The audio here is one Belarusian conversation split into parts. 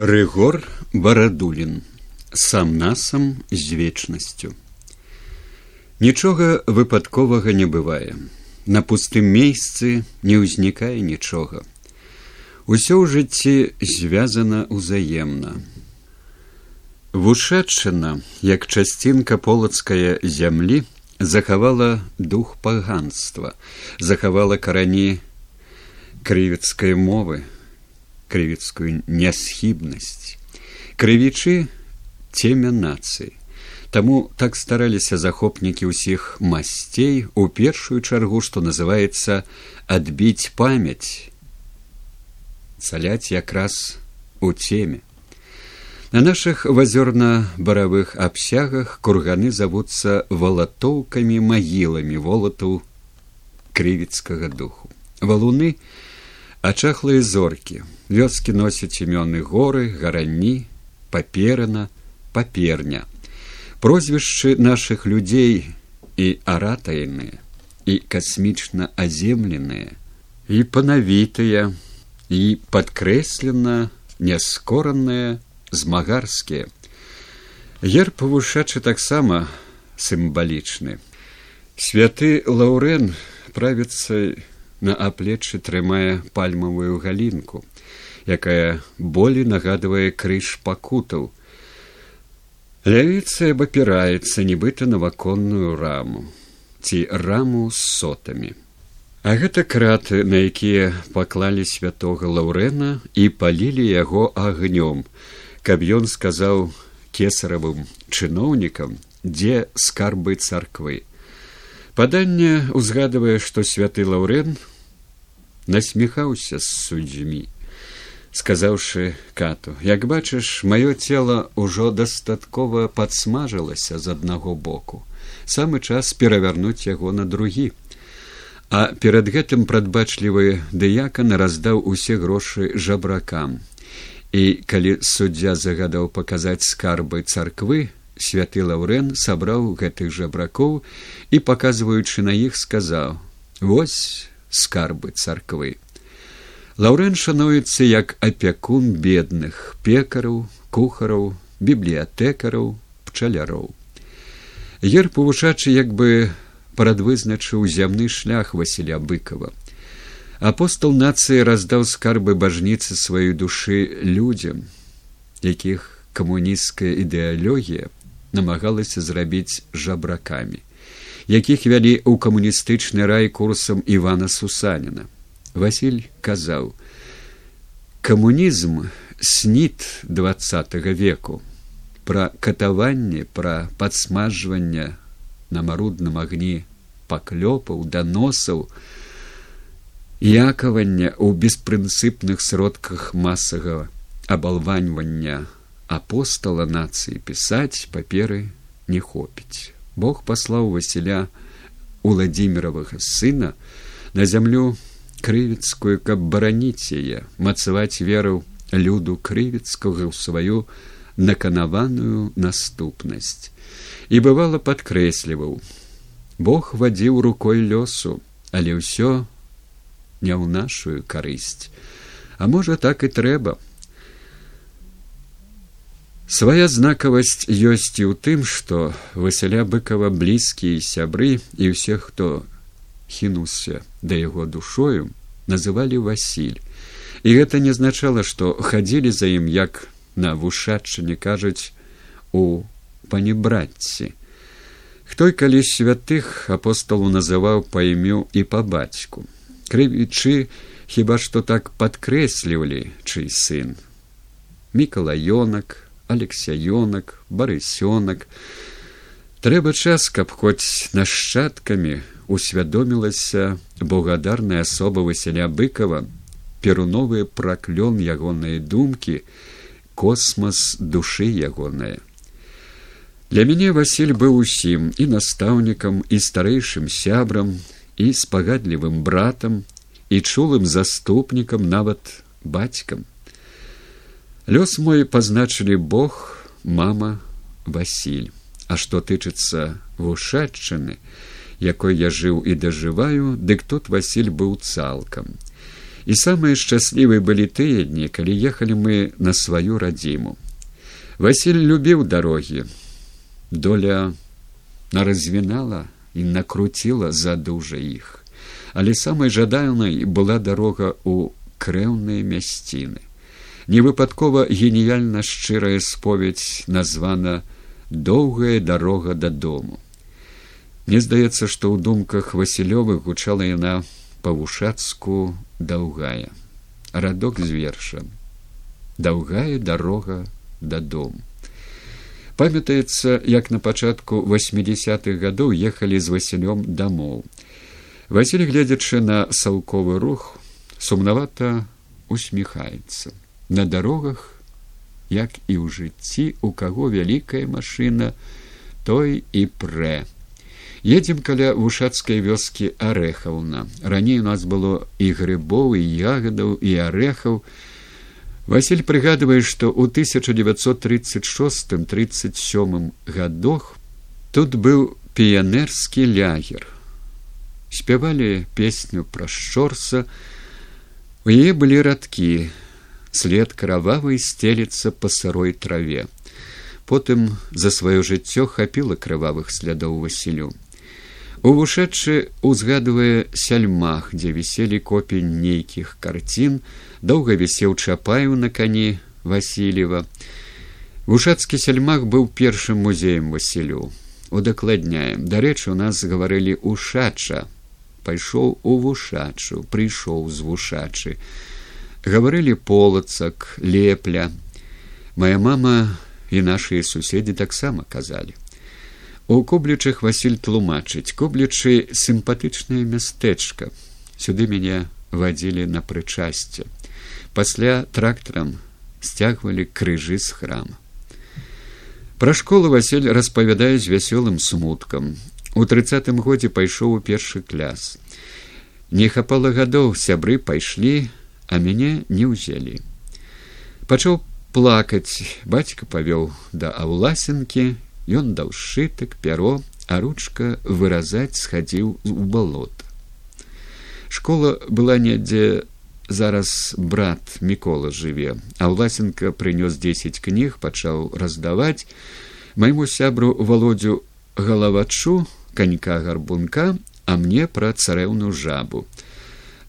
Рыгор барадулін. Сам насам з вечнасцю. Нічога выпадковага не бывае. На пустым месцы не ўзнікае нічога. Усё ў жыцці звязана ўзаемна. Вушадчына як часцінка полацкая зямлі захавала дух паганства захавала карані крывецкай мовы крывіцкую нясхібнасць крывічы цемя нацыі Таму так стараліся захопнікі ўсіх масцей у першую чаргу, што называецца адбіць памяць цаляць якраз у теме. На наших вазёрна-баравых абсягах курганы завуцца валатоўкамі магіламі волатаў крывіцкага духу. Валуны ачахлыя зоркі. Вёскі носяць імёны горы гарані паперана паперня. Прозвішчы наших людзей і аратаеныя і касмічна аземленыя і панавітыя і падкрэслена няскораныя змагарскія. Герб павушачы таксама сімвалічны. Святы лаўрен правіцца на аплечы трымае пальмавую галінку якая болей нагадвае крыж пакутаў. Лявіца абапіраецца нібыта на ваконную раму ці раму з сотамі. А гэта краты, на якія паклалі святога лаўрэна і палілі яго агнём, каб ён сказаў кесаравым чыноўнікам, дзе скарбы царквы. Паданне ўзгадвае, што святы лаўрэн насміхаўся з суддзьмі сказаўшы кату як бачыш маё цело ўжо дастаткова падсмажылася з аднаго боку. Самы час перавярнуць яго на другі а перад гэтым прадбачлівы дыякан раздаў усе грошы жабракам. І калі суддзя загадаў паказаць скарбы царквы святы лаўрен сабраў гэтых жабракоў і паказваючы на іх сказаў вось скарбы царквы Лаўрэн шануецца як апякун бедных пекараў, кухараў, бібліятэкараў, пчаляроў. Гер павушачы як бы прадвызначыў зямны шлях Васіля быкова. Апостол нацыі раздаў скарбы бажніцы сваёй душы людзям, якіх камунісцкая ідэалогія намагалася зрабіць жабракамі, якіх вялі ў камуністычны рай курсам Івана Сусаніна. Васіль казаў: Камунізм снит двадцатого веку пра катаванне пра падсмажванне на марудным агні паклёпаў даносаў якавання ў беспрынцыпных сродках масавага абалваньвання апостала нацыі пісаць паперы не хопіць бог паслаў васіля уладзіміровага сына на зямлю крывіцкую каб бараніць яе мацаваць веру люду крывіцкага ў сваю наканаваную наступнасць і бывала падкрэсліваў бог вадзіў рукой лёсу але ўсё не ў нашую карысць а можа так і трэба свая знакавасць ёсць і ў тым што васяля быкова блізкія сябры і ўсе хто хінуўся да яго душою называлі васіль і гэта не азначала што хадзілі за ім як на вушадчыне кажуць у панібратці хто калі святых апостолу называў па імю і па бацьку. Крывічы хіба што так падкрэслівалі чый сын. Мікалаёнак алексяёнак барысёнак трэба час каб хоць нашчадкамі усвядомілася благодарная асоба васяля быкова перуновы праклён ягоныя думкі космас душы ягоныя для мяне василь быў усім і настаўнікам і старэйшым сябрам і спагадлівым братам і чулым заступнікам нават бацькам лёс мой пазначылі бог мама василь а што тычыцца вушадчыны якой я жыў і дажываю дык тут василь быў цалкам І самыя шчаслівыя былі тыя дні, калі ехалі мы на сваю радзіму. Васіль любіў дарогі. Доля наразвінала і накруціла задужа іх. Але самай жаданай была дарога ў крэўныя мясціны. Невыпадкова геніяльна шчырая споведь названа доўгая дарога дадому. Мне здаецца, што ў думках Васілёвых гучала яна па-вушацку даўгая. радок з верша. Даўгая дарога дадому. Памятаецца, як на пачатку 80-х гадоў ехалі з Васілём дамоў. Васіль, гледзячы на салковы рух, сумнавата усміхаецца. На дарогах, як і ў жыцці, у каго вялікая машына, той і прэ. Едзем каля вушацкай вёскі арэхаўна. Раней у нас было і грыбоў, і ягадаў і арэхаў, Васіль прыгадвае, што ў 1936-37 годах тут быў піянерскі лягер. Спявалі песню пра шчорса, У яе былі радкі, след крававы сцелецца па сырой траве. Потым за сваё жыццё хапіла крывавых слядоў Васілю. Увушэдчы узгадвае сяльмах, дзе віселі копень нейкіх карцін, доўга вісеў чапаю на кані васильева вушацкі сельмах быў першым музеем васілю удакладняем дарэчы у нас гаварылі ушача пайшоў у вушачу прыйшоў з вушачы гаварылі полацак лепля моя мама і нашыя суседзі таксама казалі у коблічах васіль тлумачыць коблічы сімпатычнае мястэчка сюды мяне вадзілі на прычасце пасля трактарам сцягвалі крыжы з храма. Пра школу Васіль распавядае з вясёлым смуткам. У трыцатым годзе пайшоў у першы кляс. Не хапала гадоў сябры пайшлі, а мяне не ўзялі. Пачаў плакаць, бацька павёў да аўласенкі, ён даў шытак пяро, а ручка выразаць схадзіў у балот. Школа была недзе зараз брат мікола жыве а ўласенка прынёс дзесяць кніг пачаў раздаваць майму сябру володю галавачу канька гарбунка а мне пра царэўну жабу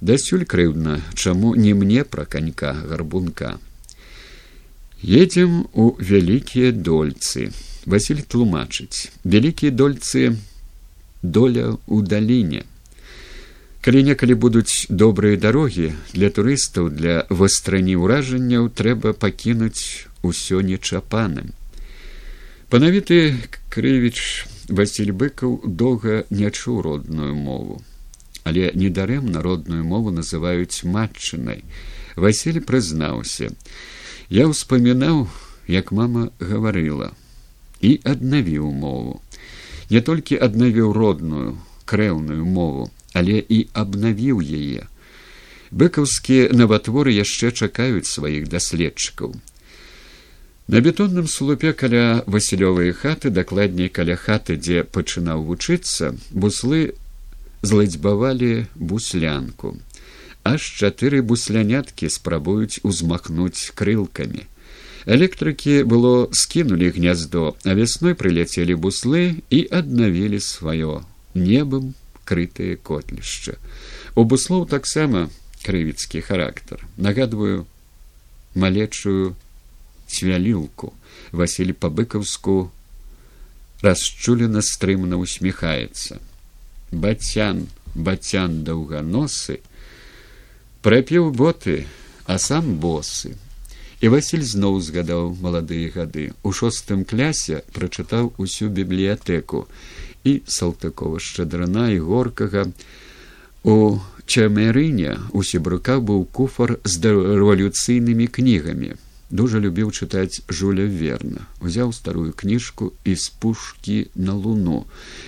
дасюль крыўдна чаму не мне пра канька гарбунка. Едем у вялікія дольцы. Василь тлумачыць. Вялікія дольцы доля ў даліне. Калі некалі будуць добрыя дарогі для турыстаў для вастрані ўражанняў трэба пакінуць усё нечапаным. Панавіты крывіч василь быкаў доўга не чуў родную мову але недарэм народную мову называюць матчынай василь прызнаўся я ўспамінаў як мама гаварыла і аднавіў мову не толькі аднавіў родную крэўную мову але і абнавіў яе. Быкаўскія наватворы яшчэ чакаюць сваіх даследчыкаў. На бетонным слупе каля васілёвай хаты, дакладней каля хаты, дзе пачынаў вучыцца, буслы зладзьбавалі буслянку. Аж чатыры бусляняткі спрабуюць узмахнуць крылкамі. Электрыкі было скінулі гняздо, а вясной прыляцелі буслы і аднавілі сваё небам крытае котлішча. У буслоў таксама крывіцкі характар. Нагадваю малечую цвялілку Васіль па-быкаўску расчулена стрымна усміхаецца. Бацян, бацян даўганосы, прапіў боты, а сам босы. І Васіль зноў згадаў маладыя гады. У шостым клясе прачытаў усю бібліятэку і салтыкова шчадрана і горкага у чамерыне у сібрука быў куфар з рэвалюцыйнымі кнігамі дужа любіў чытаць жуля верна. Узяў старую кніжку і з пушкі на луну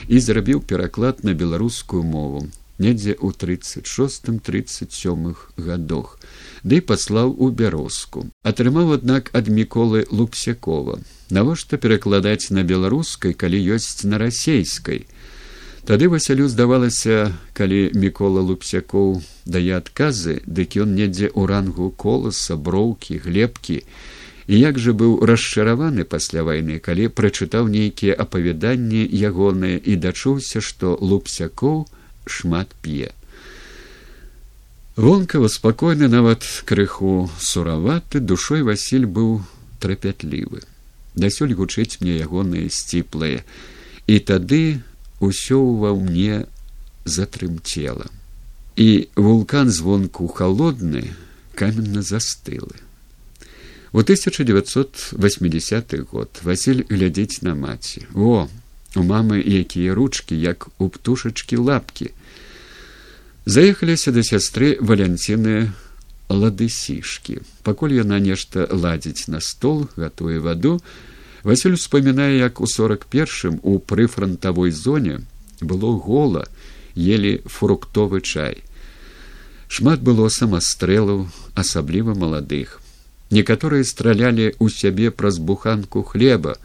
і зрабіў пераклад на беларускую мову. Недзе ў тридцать шестым тридцать сёмых гадах ды паслаў у бярозку атрымаў аднак ад міколы лупсякова. Навошта перакладаць на беларускай калі ёсць на расейскай Тады Васялю здавалася, калі мікола лупсякоў дае адказы, дык ён недзе ў рангу коласа, броўкі, глебкі. І як жа быў расчараваны пасля вайны, калі прачытаў нейкія апавяданні ягоныя і дачуўся, што лупсякоў шмат п'е. Вонкава спакойны нават крыху сураваты душой Васіль быў трапятлівы. Дасюль гучыць мне ягоныя сціплыя. І тады усё ва мне затрымцела. І вулкан звонку холодны каменна застылы. У 1980 год василь глядзець на маці. О у мамы якія ручки як у птушачкі лапки заехаліся да сястры валянціны ладысішки пакуль яна нешта ладзіць на стол гатуе ваду Васіль успамінае, як у сорок першым у прыфрантавой зоне было гола, ели фруктовы чай. Шмат было самастрэлаў, асабліва маладых. Некаторыя стралялі ў сябе праз буханку хлеба,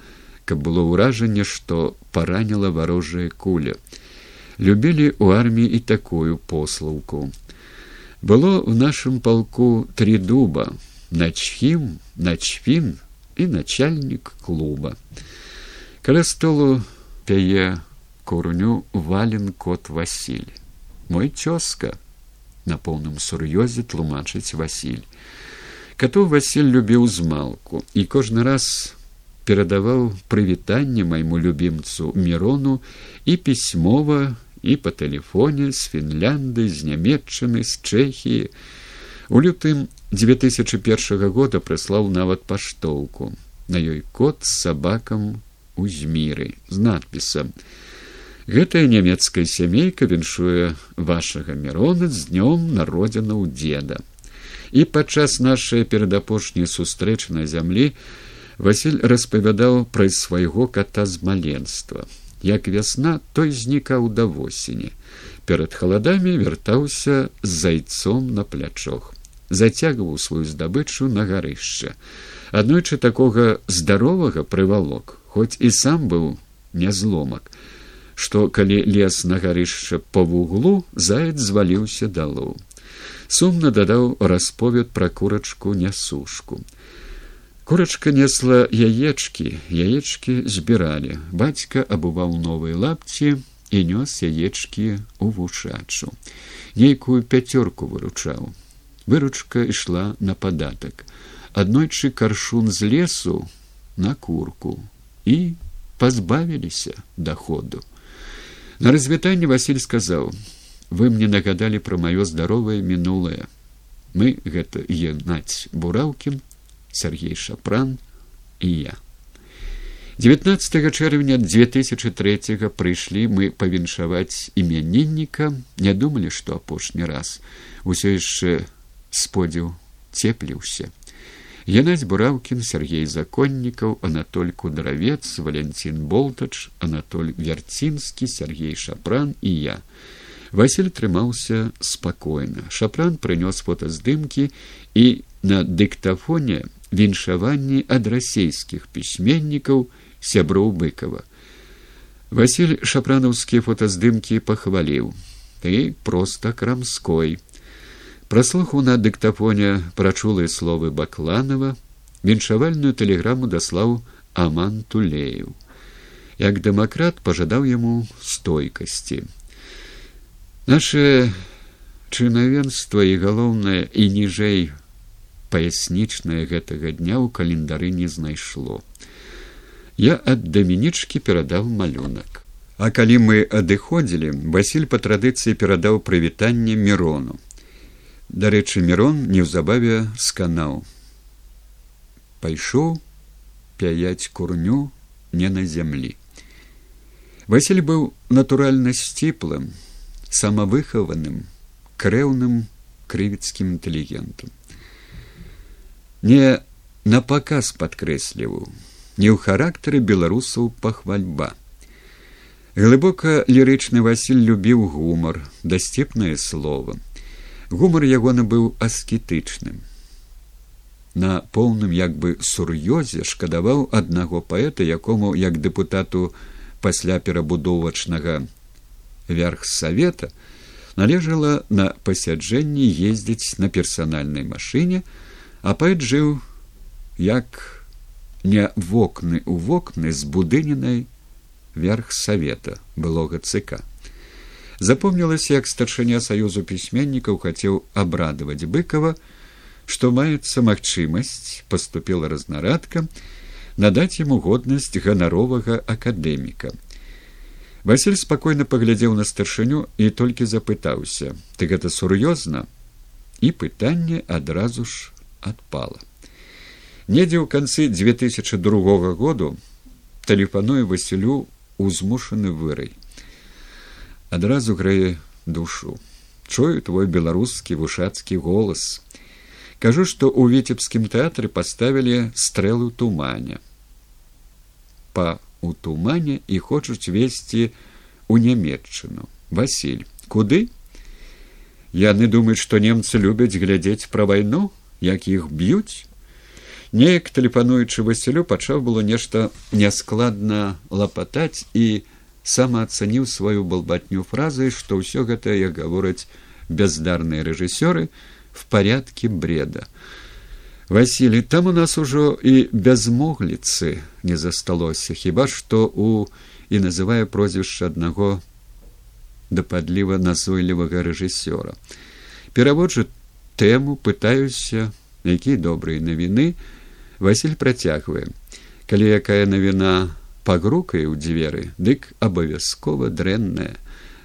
каб было ўражанне, што параніла варожая куля. Любілі ў арміі і такую послаўку. Было ў нашым палку три дуба, начхім, начфін, і начальнік клуба. Каля столу пяе курню вален кот Васіль. Мой цёзка на поўным сур'ёзе тлумачыць Васіль. Кату Васіль любіў змалку і кожны раз перадаваў прывітанне майму любімцу мірону і пісьмова і па тэлефоне з фінлянды з нямметчыны з чэхіі у лютым 2001 года прыслаў нават паштоўку на ёй кот з сабакам у зміры з надпісам гэтая нямецкая сямейка віншуе вашага мірона з днём народзіна ў деда і падчас нашай перадапошняй сустрэчы на зямлі василь распавядаў пра свайго ката з маленства. Як вясна той знікаў да восені. Перад халадамі вяртаўся з зайцом на плячох зацягваў сваю здабычу на гарышча. Аднойчы такога здаровага прывалок, хоць і сам быў нязломак, што калі лес на гарышча па вуглу заяц зваліўся далоў. Сумна дадаў расповед пра курачку нясушку. Курачка несла яечкі, яечкі збіралі. Бацька абуваў новыя лапці і нёс яечкі ў вушачу. Нейкую пяцёрку выручаў выручка ішла на падатак аднойчы каршун з лесу на курку. І пазбавіліся доходу. На развітанне василь сказаў вы мне нагадалі пра маё здаровае мінулае мы гэта егнаць бураўкін сергей шапран і я 19 чэрвеня 2003 прыйшлі мы павіншаваць імянінніка не думалі што апошні раз. Усё яшчэ сподзіў цепліўся. Янаць бураўкін Сергей законнікаў анатоль кудравец валянцін болтач анатоль вярцінскі сергей шапран і я. Василь трымаўся спакойна. Шапран прынёс фотаздымкі і на дыктафоне віншаванні ад расійскіх пісьменнікаў сяброў быкова василь шапранаўскія фотаздымкі пахваліў. Ты проста крамской Праслухаў на дыктафоне прачулыя словы бакланова віншавальную тэлеграму даслаў аман тулею як дэмакрат пажадаў яму стойкасці. Наше чынавенства і галоўнае і ніжэй паяснічнае гэтага дня ў календары не знайшло. Я ад дамінічкі перадаў малюнак. А калі мы адыходзілі василь па традыцыі перадаў прывітанне мірону Дарэчы, мірон неўзабаве сканаў. Пайшоў пяяць курню не на зямлі. Васіль быў натуральна сціплым, самавыхаваным, крэўным крывіцкім інтэлігентам. Не напаказ падкрэсліваў, не ў характары беларусаў пахвальба. Глыбока лірычны Васіль любіў гумар, дасцепнае слово гумар ягоны быў аскетычным на поўным як бы сур'ёзе шкадаваў аднаго паэта якому як дэпутату пасля перабудовачнага верхсавета належала на пасяджэнні ездзіць на персанальнай машыне, а паэт жыў як не вокны ў вокны з будыненай верхсавета былога цыка. Запомнілася, як старшыня саюзу пісьменнікаў хацеў абрадаваць быкова, што маецца магчымасць поступила разнарадка надаць яму годнасць ганаровага акадэміка. Васіль спакойна паглядзеў на старшыню і толькі запытаўся: ты гэта сур'ёзна і пытанне адразу ж адпала. Недзе ў канцы 2002 году тэлефануе Васілю узмушаны вырай адразу грэе душу. Чую твой беларускі вушацкі голас. Кажу што ў віцебскім тэатры паставілі стрэлу туманя па у тумане і хочуць весці у нямметчыну. Василь куды? Яны думаюць што немцы любяць глядзець пра вайну як іх б'юць. Неяк тэлефануючы васілю пачаў было нешта няскладна лапатаць і самаацаніў сваю балбатню фразы, што ўсё гэта як гавораць бяздарныя рэжысёры в порядке бреда. Васілі, там у нас ужо і бязмогліцы не засталося, хіба што у і называе прозвішча аднаго дападліва назойлівага рэжысёра. Пераводжу тэму пытаюся, якія добрыя навіны, Васіль працягвае. Калі якая навіна пагрукае ў дзверы, дык абавязкова дрэнная,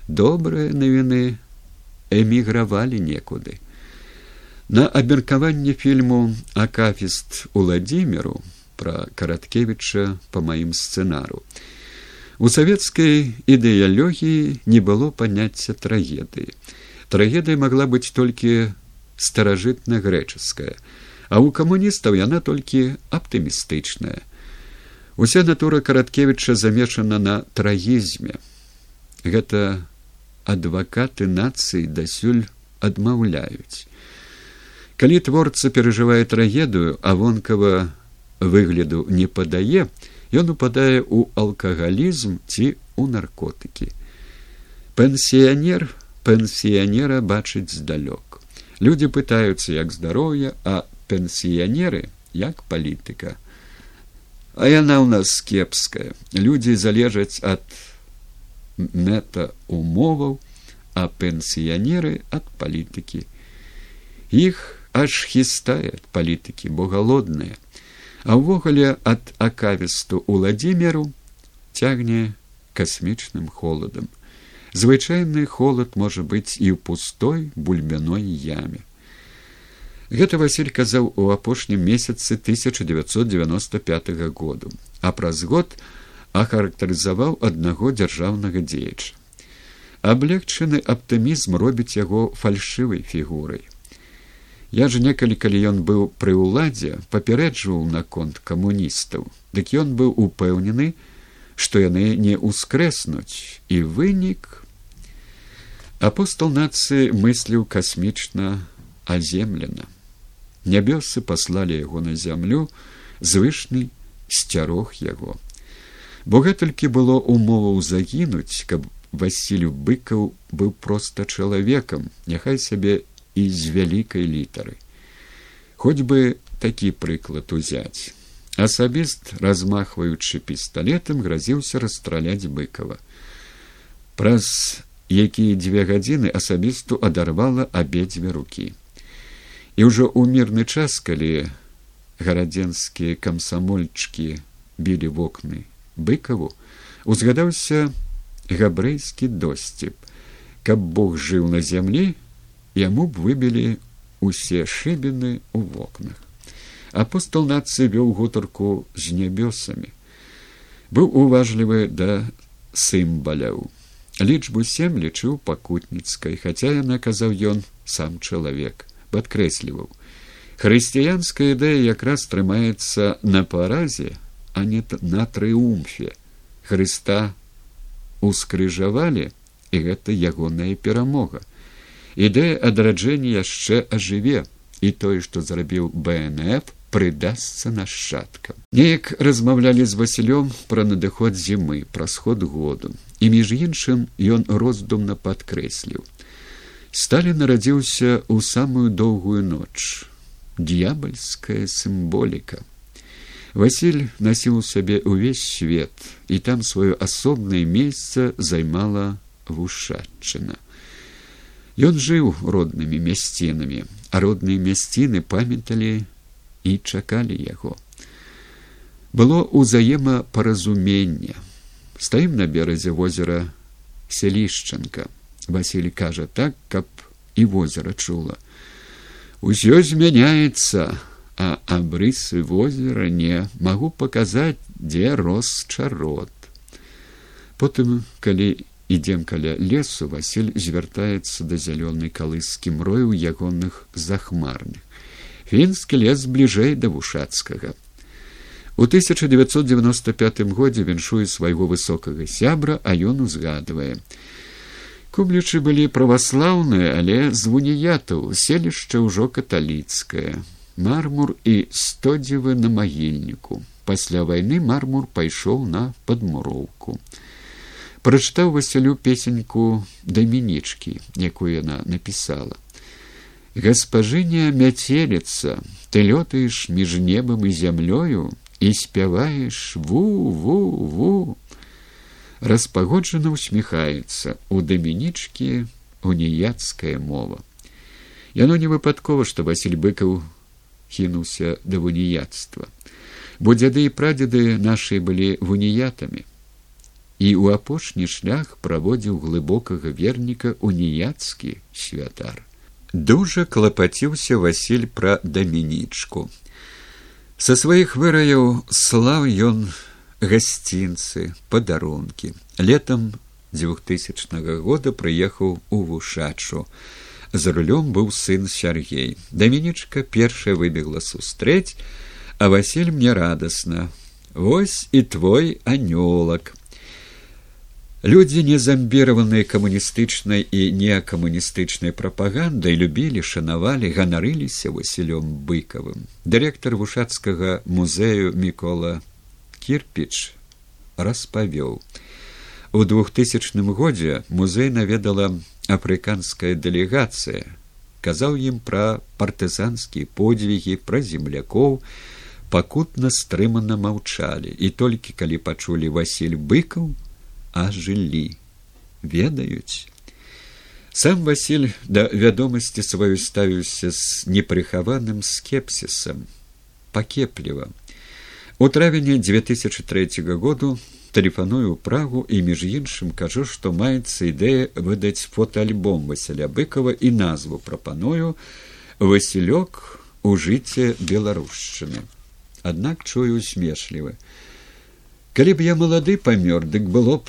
добрыя навіны эмігравалі некуды. На абмеркаванне фільму акафіст уладзімеру пра караткевіча па маім сцэнару. У савецкай ідэалогіі не было паняцця трагедыі. Трагедыя магла быць толькі старажытна грэчаская, а ў камуністаў яна толькі аптымістычная. Уся натура караткевіча замешана на трагізме. Гэта адвакаты нацыі дасюль адмаўляюць. Калі творца перажывае трагедыю, а вонкава выгляду не падае, ён упадае ў алкагалізм ці ў наркотыкі. Пенсіянер пенсіянера бачыць здалёк. Людзі пытаюцца як здароўя, а пенсіянеры як палітыка а яна ў нас кепская людзі залежаць ад мета умоваў а пенсіянеры ад палітыкі. Іх аж хістае ад палітыкі бо галодныя. А ўвогуле ад акавісту уладзімеру цягне касмічным холадам. Звычайны холод можа быць і ў пустой бульбяной яме Гэта Васіль казаў у апошнім месяцы 1995 году, а праз год ахарактарызаваў аднаго дзяржаўнага дзеяча. Аблегчаны аптымізм робіць яго фальшывай фігурай. Я ж некалі, калі ён быў пры ўладзе, папярэджваў наконт камуністаў, дык ён быў упэўнены, што яны не ўскрэснуць і вынік. Апостол нацыі мысліў касмічна аземлена нябёсы паслалі яго на зямлю звышны сцярог яго. Бо гэтулькі было умоваў загінуць каб васілю быкаў быў проста чалавекам няхай сябе і з вялікай літары. Хоць бы такі прыклад узяць. Асабіст размахваючы пісталетам гразіўся расстраляць быкова праз якія дзве гадзіны асабісту адарвала абедзве рукі і ўжо ў мірны час калі гарадзенскія камсамольчыкі білі вокны быкаву узгадаўся габрэйскі досціп каб бог жыў на зямлі яму б выбілі усе шыбіны ў вокнах. Апостол нацыі вёў гутарку з нябёсамі. Быў уважлівы да сымбаляў лічбу сем лічыў пакутніцкай хаця яна казаў ён сам чалавек падкрэсліваў хрысціянская ідэя якраз трымаецца на паразе а не на трыумфе хрыста ускрыжавалі і гэта ягоная перамога ідэя адраджэння яшчэ ажыве і тое што зрабіў бнф прыдасца нашчадкам. Неяк размаўлялі з Васілём пра надыход зімы, пра сход году, і між іншым ён роздумна падкрэсліў. Сталі нарадзіўся ў самую доўгую ноч. Д'ябальская сімволіка. Васіль насіў сабе ўвесь свет, і там сваё асобнае месца займала вушатчына. Ён жыў роднымі мясцінамі, а родныя мясціны памяталі і чакалі яго. Было ўзаемапаразуменне. Стаім на беразе возера селішчанка. Васіль кажа так, каб і возера чула. Усё змяняецца, а абрысы возера не магу паказаць, дзе рос чарот. Потым, калі ідзем каля лесу василь звяртаецца да зялёнай калыскі мрою ягоных захмарных фінскі лес бліжэй да вушацкага у 1995 годзе віншуе свайго высокага сябра а ён узгадвае кублічы былі праваслаўныя але з вуніятаў селішча ўжо каталіцкае. Мармур і стодзівы на магільніку. Пасля вайны мармур пайшоў на падмуроўку. Прачытаў васялю песеньку дамінічкі якую яна напісала. Гаспажыня мяцеліца ты лётаеш між небам і зямлёю і спяваеш ву ву ву распагоджана усміхаецца у дамінічкі уніяцкая мова яно не выпадкова што василь быкаў хінуўся да вуніяцтва бо дзяды і прадзеды нашыя былі вуніятамі і ў апошні шлях праводзіў глыбокага верніка уніяцкі святар. Дужа клапаціўся Васіль пра дамінічку. Са сваіх выраяў слаў ён гасцінцы, падарункі. Летам двухтысячнага года прыехаў у вушачу. За рулём быў сын Сергей. Дамінічка першая выбегла сустрэць, а Васіль мне радасна. Вось і твой анёлак Людзі, не замбіраваныя камуністычнай і неакамуністычнай прапагандай любілі, шанавалі, ганарыліся васілём быкавым. Дырэктар вушацкага музею мікола кірпіч распавёў. У двухтысячным годзе музей наведала афрыканская дэлегацыя, казаў ім пра партызанскія подвігі, пра землякоў, пакутна стрымана маўчалі, і толькі калі пачулі Васіль быкаў, а жылі ведаюць. Сам василь да вядомасці сваю ставіўся з непрыхаваным скепсісам пакепліва у травені две тысячи третьего году тэлефаную прагу і між іншым кажу што маецца ідэя выдаць фотоальбом василя быкова і назву прапаную васілёк у жыце беларушчыны аднак чую смешлівы калі б я малады памёр дык было б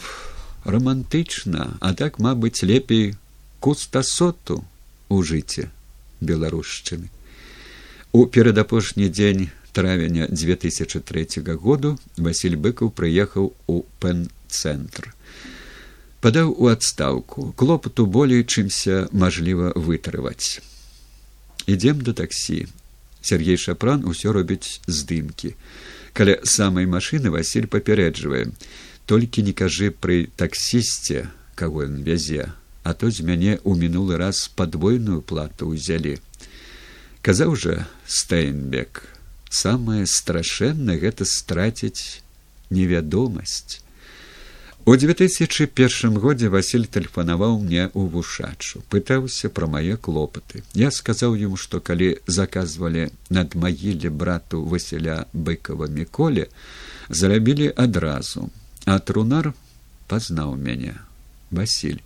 романтычна а так мабыць лепей кустасоту у жыце беларушчыны у перадапошні дзень тысячи третьего году василь быкаў прыехаў у пен-цэнтр падаў у адстаўку клопату болей чымся мажліва вытрываць ідзем да таксі сергей шапран усё робіць здымкі каля самай машыны василь папярэджвае толькі не кажы пры таксісце каго ён вязе а то з мяне ў мінулы раз падвойную плату ўзялі казаў жа стейнбек самае страшэнна гэта страціць невядомасць У 2001 годзе Васіль тэлефанаваў мне ў вушачу, пытаўся пра мае клопаты. Я сказаў ім, што калі заказвалі над магіле брату Васіля быкова міколе, зарабілі адразу, а трунар пазнаў мяне. Васіль,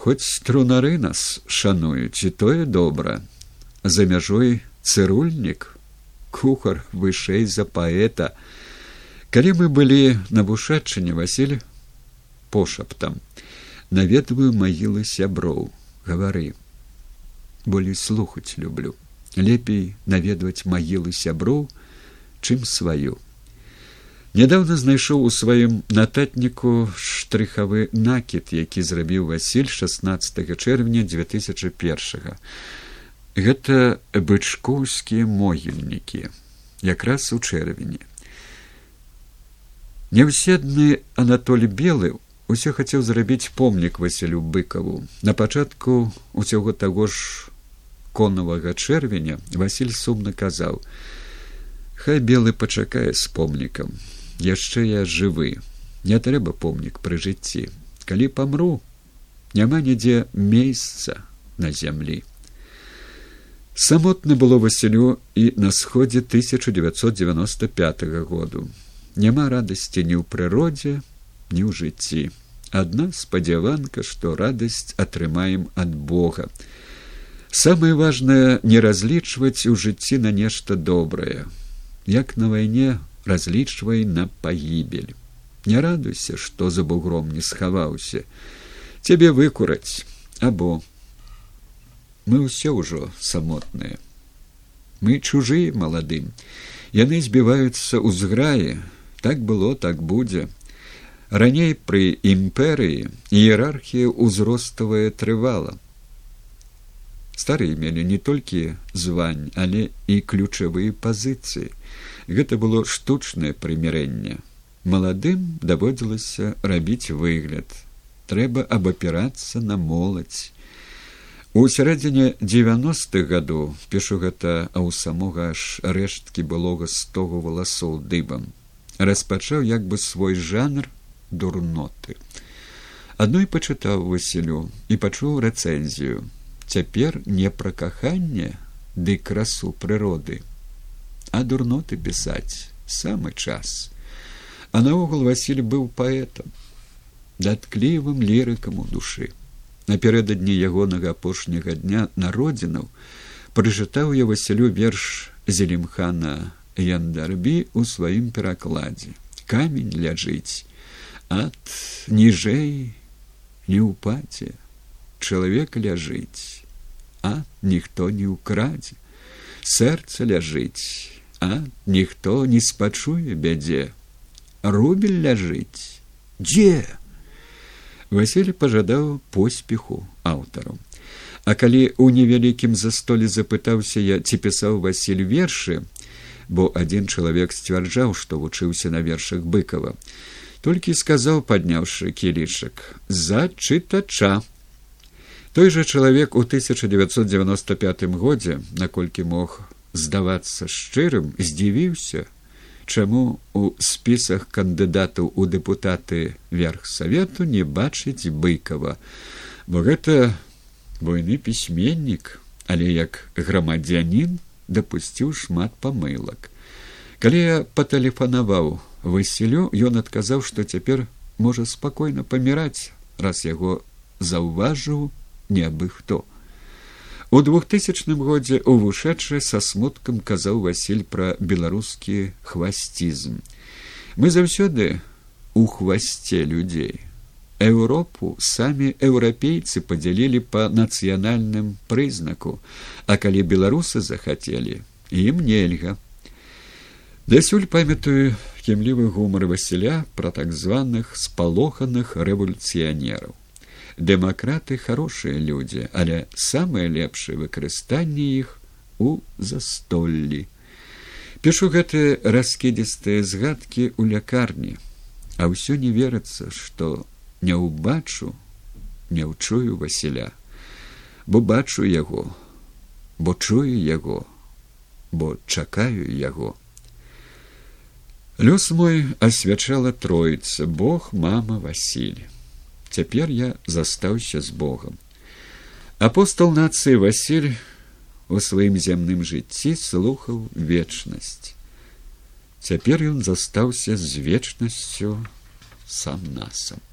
хоць трунары нас шануюць і тое добра, за мяжой цырульнік, кухар вышэй за паэта. Калі мы былі на вушачыне Васіль пошаптам наведваю магілы сяброў. Гавары болей слухаць люблю. Лепей наведваць магілы сяброў чым сваю. Нядаўна знайшоў у сваім нататніку штрыхавы накід які зрабіў васіль шестнадцатого чэрвеня две тысячи першага гэта бычкоўскія могільнікі якраз у чэрвені. Неўседны Анатоль белы усё хацеў зрабіць помнік Васілю быкаву. На пачатку усяго таго ж конавага чэрвеня Васіль сумна казаў: « Хай белы пачакае з помнікам. яшчэ я жывы, не трэба помнік пры жыцці. Калі памру, няма нідзе месяца на зямлі. Самотна было Васілю і на сходзе 1995 году. Няма радасці ні ў прыродзе, ні ў жыцці. Адна спадзяванка, што радасць атрымаем ад Бога. Самае важнае не разлічваць у жыцці на нешта добрае. Як на вайне разлічвай на пагібель. Не радуйся, што за бугром не схаваўся. Цябе выкураць або мы ўсё ўжо самотныя. Мы чужыя маладым. Яны збіваюцца ў зграі, так было так будзе. Раней пры імперыі іерархія ўзроставая трывала. Старыя мелі не толькі звань, але і ключавыя пазіцыі. Гэта было штучнае прымірэнне. Маладым даводзілася рабіць выгляд. Трэба абапірацца на моладзь. У сярэдзіне девяностых гадоў пішу гэта а ў самога аж рэшткі былога стогу валасоў дыбам распачаў як бы свой жанр дурноты. Адной пачытаў васілю і пачуў рэцэнзію. Цяпер не пра каханне ды красу прыроды а дурноты пісаць самы час а наогул васіль быў паэтам датклівым лірыкам у душы напярэдадні ягонага апошняга дня народзінаў прыжытаў я васілю верш зелімхана яндарбі ў сваім перакладзе. Камень ляжыць ад ніжэй не ўпаце чалавек ляжыць а ніхто не ўкрадзе. Сэрца ляжыць а ніхто не спачуе бядзе. Рубель ляжыць. Дзе Васіль пажадаў поспеху аўтару. А калі ў невялікім застолі запытаўся я, ці пісаў Васіль вершы, бо адзін чалавек сцвярджаў, што вучыўся на вершах быкава, толькі сказаў, падняўшы кілішак за чытача. Той жа чалавек у 1995 годзе, наколькі мог здавацца шчырым, здзівіўся, чаму у спісах кандыдатаў у дэпутаты верхсавету не бачыць быкова бо гэта буйны пісьменнік але як грамадзянін дапусціў шмат памылак. Калі я патэлефанаваў васілю ён адказаў што цяпер можа спакойна паміраць раз яго заўважыў не абы хто У двухтысячным годзе увушэчы са смуткам казаў Васіль пра беларускі хвасцізм. Мы заўсёды у хвасце людзей. Еўропу самі еўрапейцы падзялілі па нацыянальным прызнаку, а калі беларусы захацелі, ім нельга. Дасюль памятаю кемлівы гумар Васіля пра так званых спалоханых рэволюцыянераў дэмакраты хорошыя людзі, але самае лепшае выкарыстанне іх у застоллі. Пішу гэтыя раскідзістыя згадкі ў лякарні, а ўсё не верыцца, што не ўбачу, не ўчую Васіля, бо бачу яго, бо чую яго, бо чакаю яго. Лёс мой асвячала троіца Бог, мама Васіль цяпер я застаўся з богам. Апостол нацыі васіль у сваім зямным жыцці слухаў вечнасць. Цяпер ён застаўся з вечнасцю сам насам